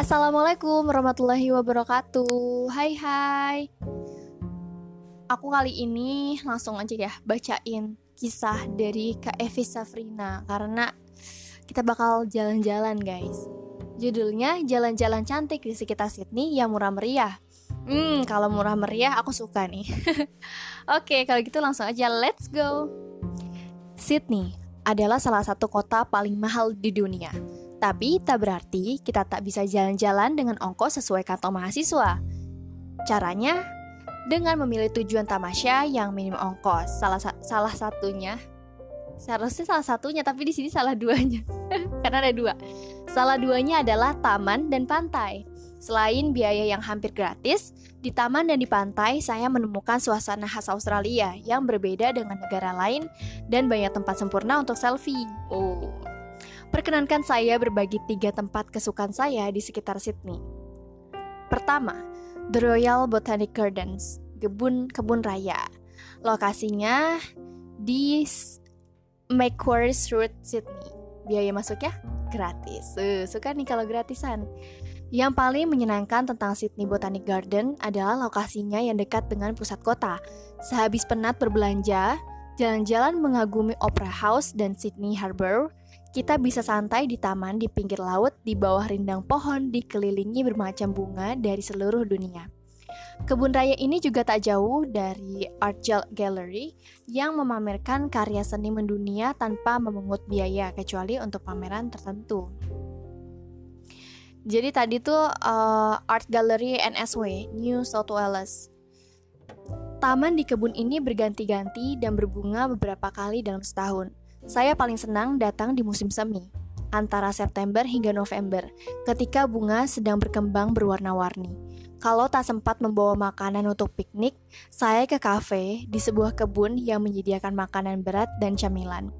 Assalamualaikum warahmatullahi wabarakatuh. Hai hai. Aku kali ini langsung aja ya bacain kisah dari Kak Evi Safrina Karena kita bakal jalan-jalan guys. Judulnya Jalan-Jalan Cantik di sekitar Sydney yang murah meriah. Hmm, kalau murah meriah aku suka nih. Oke, kalau gitu langsung aja let's go. Sydney adalah salah satu kota paling mahal di dunia tapi tak berarti kita tak bisa jalan-jalan dengan ongkos sesuai kantong mahasiswa. Caranya dengan memilih tujuan tamasya yang minim ongkos. Salah salah satunya seharusnya salah satunya tapi di sini salah duanya. Karena ada dua. Salah duanya adalah taman dan pantai. Selain biaya yang hampir gratis, di taman dan di pantai saya menemukan suasana khas Australia yang berbeda dengan negara lain dan banyak tempat sempurna untuk selfie. Oh, Perkenankan saya berbagi tiga tempat kesukaan saya di sekitar Sydney. Pertama, The Royal Botanic Gardens, kebun kebun raya. Lokasinya di Macquarie Road, Sydney. Biaya masuknya gratis. Uh, suka nih kalau gratisan. Yang paling menyenangkan tentang Sydney Botanic Garden adalah lokasinya yang dekat dengan pusat kota. Sehabis penat berbelanja, jalan-jalan mengagumi Opera House dan Sydney Harbour, kita bisa santai di taman di pinggir laut di bawah rindang pohon dikelilingi bermacam bunga dari seluruh dunia. Kebun raya ini juga tak jauh dari Art Gallery yang memamerkan karya seni mendunia tanpa memungut biaya kecuali untuk pameran tertentu. Jadi tadi tuh uh, Art Gallery NSW New South Wales. Taman di kebun ini berganti-ganti dan berbunga beberapa kali dalam setahun. Saya paling senang datang di musim semi, antara September hingga November, ketika bunga sedang berkembang berwarna-warni. Kalau tak sempat membawa makanan untuk piknik, saya ke kafe di sebuah kebun yang menyediakan makanan berat dan camilan.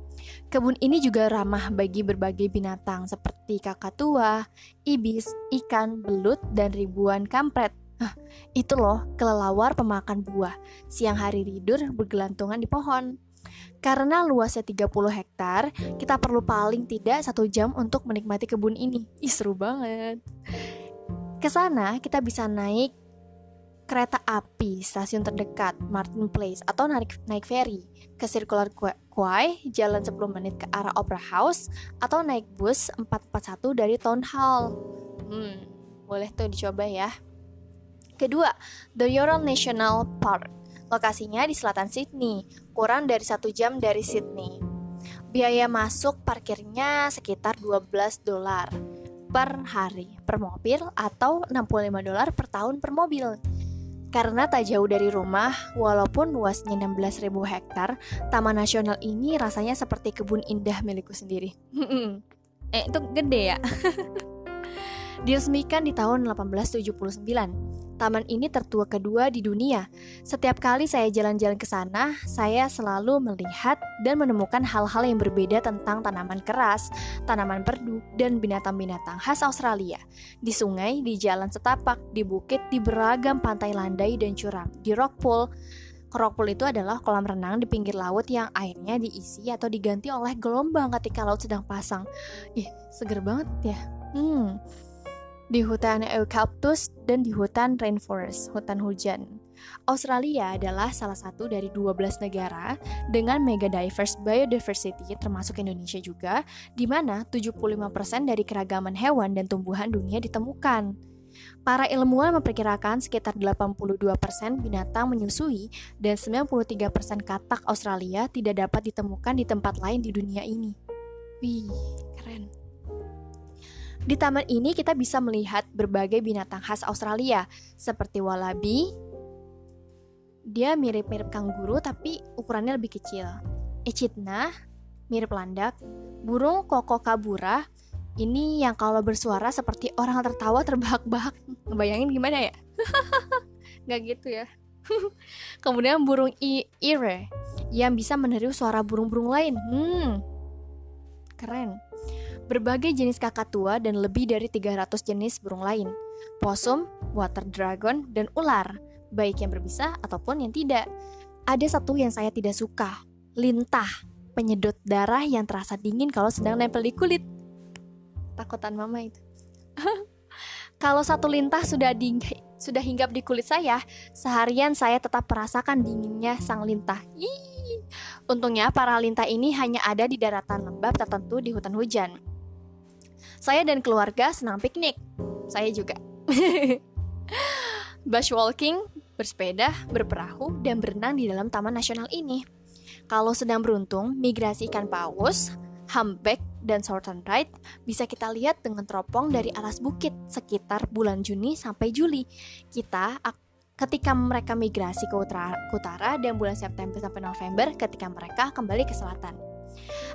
Kebun ini juga ramah bagi berbagai binatang seperti kakatua, ibis, ikan, belut, dan ribuan kampret. Hah, itu loh kelelawar pemakan buah. Siang hari tidur bergelantungan di pohon. Karena luasnya 30 hektar, kita perlu paling tidak satu jam untuk menikmati kebun ini. Ih, seru banget. Ke sana kita bisa naik kereta api stasiun terdekat Martin Place atau naik naik ferry ke Circular Quay jalan 10 menit ke arah Opera House atau naik bus 441 dari Town Hall. Hmm, boleh tuh dicoba ya. Kedua, The Yorol National Park. Lokasinya di selatan Sydney, kurang dari satu jam dari Sydney. Biaya masuk parkirnya sekitar 12 dolar per hari per mobil atau 65 dolar per tahun per mobil. Karena tak jauh dari rumah, walaupun luasnya 16.000 hektar, Taman Nasional ini rasanya seperti kebun indah milikku sendiri. eh, itu gede ya? Diresmikan di tahun 1879 Taman ini tertua kedua di dunia. Setiap kali saya jalan-jalan ke sana, saya selalu melihat dan menemukan hal-hal yang berbeda tentang tanaman keras, tanaman perdu, dan binatang-binatang khas Australia. Di sungai, di jalan setapak, di bukit, di beragam pantai landai dan curam, di rockpool. Rockpool itu adalah kolam renang di pinggir laut yang airnya diisi atau diganti oleh gelombang ketika laut sedang pasang. Ih, seger banget ya. Hmm di hutan eucalyptus dan di hutan rainforest, hutan hujan. Australia adalah salah satu dari 12 negara dengan mega diverse biodiversity termasuk Indonesia juga, di mana 75% dari keragaman hewan dan tumbuhan dunia ditemukan. Para ilmuwan memperkirakan sekitar 82% binatang menyusui dan 93% katak Australia tidak dapat ditemukan di tempat lain di dunia ini. Wih, keren. Di taman ini kita bisa melihat berbagai binatang khas Australia seperti wallaby. Dia mirip-mirip kanguru tapi ukurannya lebih kecil. Echidna mirip landak. Burung koko kabura ini yang kalau bersuara seperti orang tertawa terbahak-bahak. Ngebayangin gimana ya? Gak gitu ya. Kemudian burung ire yang bisa meniru suara burung-burung lain. Hmm, keren berbagai jenis kakatua dan lebih dari 300 jenis burung lain, possum, water dragon, dan ular, baik yang berbisa ataupun yang tidak. Ada satu yang saya tidak suka, lintah, penyedot darah yang terasa dingin kalau sedang nempel di kulit. Takutan mama itu. Kalau satu lintah sudah di, sudah hinggap di kulit saya, seharian saya tetap merasakan dinginnya sang lintah. Untungnya para lintah ini hanya ada di daratan lembab tertentu di hutan hujan. Saya dan keluarga senang piknik. Saya juga. Bushwalking, bersepeda, berperahu, dan berenang di dalam taman nasional ini. Kalau sedang beruntung, migrasi ikan paus, humpback, dan Southern Right bisa kita lihat dengan teropong dari alas bukit sekitar bulan Juni sampai Juli. Kita ketika mereka migrasi ke utara, ke utara dan bulan September sampai November ketika mereka kembali ke selatan.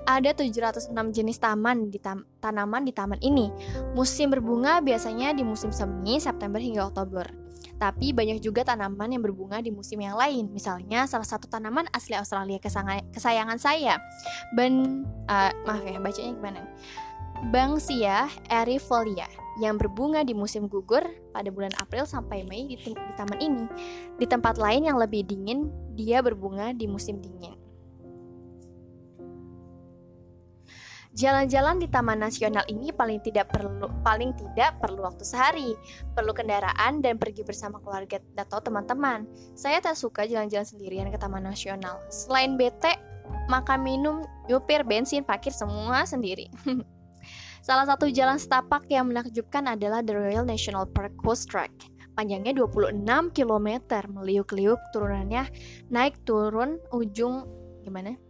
Ada 706 jenis taman di tam tanaman di taman ini. Musim berbunga biasanya di musim semi September hingga Oktober. Tapi banyak juga tanaman yang berbunga di musim yang lain. Misalnya salah satu tanaman asli Australia kesayangan saya, ban uh, maaf ya bacanya gimana? Banksia erifolia yang berbunga di musim gugur pada bulan April sampai Mei di, di taman ini. Di tempat lain yang lebih dingin, dia berbunga di musim dingin. Jalan-jalan di Taman Nasional ini paling tidak perlu paling tidak perlu waktu sehari, perlu kendaraan dan pergi bersama keluarga atau teman-teman. Saya tak suka jalan-jalan sendirian ke Taman Nasional. Selain bete, makan minum, nyupir, bensin, parkir semua sendiri. Salah satu jalan setapak yang menakjubkan adalah The Royal National Park Coast Track. Panjangnya 26 km, meliuk-liuk turunannya naik turun ujung gimana?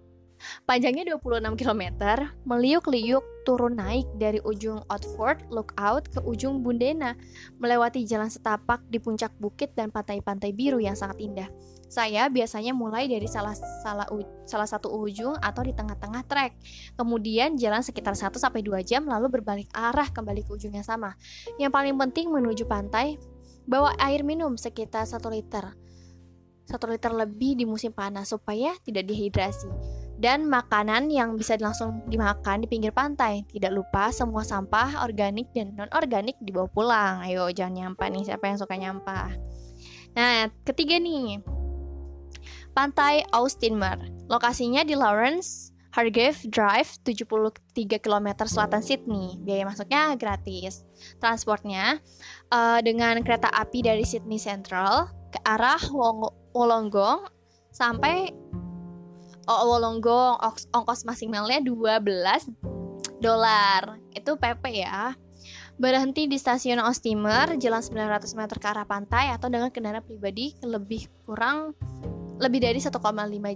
Panjangnya 26 km, meliuk-liuk turun naik dari ujung Outford Lookout ke ujung Bundena, melewati jalan setapak di puncak bukit dan pantai-pantai biru yang sangat indah. Saya biasanya mulai dari salah salah salah satu ujung atau di tengah-tengah trek. Kemudian jalan sekitar 1 sampai 2 jam lalu berbalik arah kembali ke ujung yang sama. Yang paling penting menuju pantai, bawa air minum sekitar 1 liter. 1 liter lebih di musim panas supaya tidak dehidrasi dan makanan yang bisa langsung dimakan di pinggir pantai. Tidak lupa semua sampah organik dan non-organik dibawa pulang. Ayo jangan nyampah nih, siapa yang suka nyampah. Nah, ketiga nih. Pantai Austinmer. Lokasinya di Lawrence Hargrave Drive 73 km selatan Sydney. Biaya masuknya gratis. Transportnya uh, dengan kereta api dari Sydney Central ke arah Wollongong sampai Wolonggong ongkos maksimalnya 12 dolar. Itu PP ya. Berhenti di stasiun Ostimer, jalan 900 meter ke arah pantai atau dengan kendaraan pribadi lebih kurang lebih dari 1,5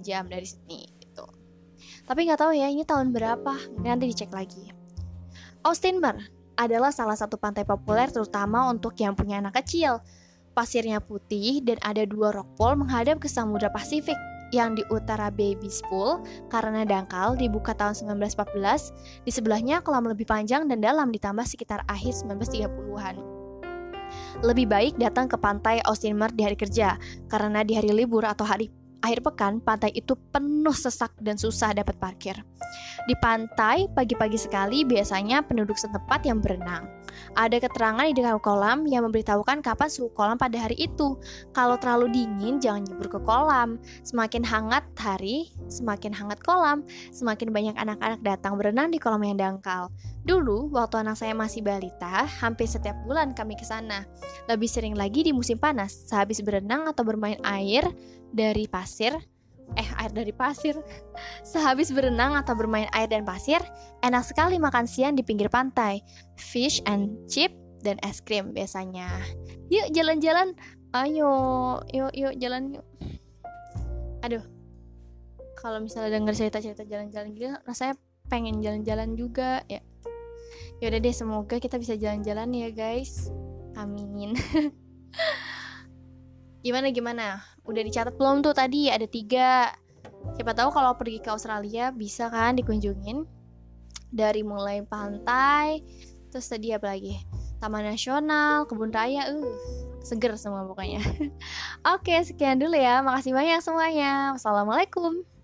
jam dari sini gitu. Tapi nggak tahu ya ini tahun berapa, nanti dicek lagi. Ostimer adalah salah satu pantai populer terutama untuk yang punya anak kecil. Pasirnya putih dan ada dua rockpool menghadap ke Samudra Pasifik yang di utara Baby Spool karena dangkal dibuka tahun 1914, di sebelahnya kolam lebih panjang dan dalam ditambah sekitar akhir 1930-an. Lebih baik datang ke pantai Austinmer di hari kerja, karena di hari libur atau hari akhir pekan, pantai itu penuh sesak dan susah dapat parkir. Di pantai, pagi-pagi sekali biasanya penduduk setempat yang berenang. Ada keterangan di dekat kolam yang memberitahukan kapan suhu kolam pada hari itu. Kalau terlalu dingin, jangan nyebur ke kolam. Semakin hangat hari, semakin hangat kolam. Semakin banyak anak-anak datang berenang di kolam yang dangkal. Dulu, waktu anak saya masih balita, hampir setiap bulan kami ke sana. Lebih sering lagi di musim panas, sehabis berenang atau bermain air dari pasir, eh air dari pasir. Sehabis berenang atau bermain air dan pasir, enak sekali makan siang di pinggir pantai. Fish and chip dan es krim biasanya. Yuk jalan-jalan. Ayo, yuk yuk jalan yuk. Aduh. Kalau misalnya denger cerita-cerita jalan-jalan gitu, rasanya pengen jalan-jalan juga ya. Yaudah deh, semoga kita bisa jalan-jalan ya guys. Amin. gimana gimana? Udah dicatat belum tuh tadi? Ada tiga. Siapa tahu kalau pergi ke Australia bisa kan dikunjungin. Dari mulai pantai terus tadi apa lagi? Taman Nasional kebun raya uh seger semua pokoknya. Oke sekian dulu ya. Makasih banyak semuanya. Wassalamualaikum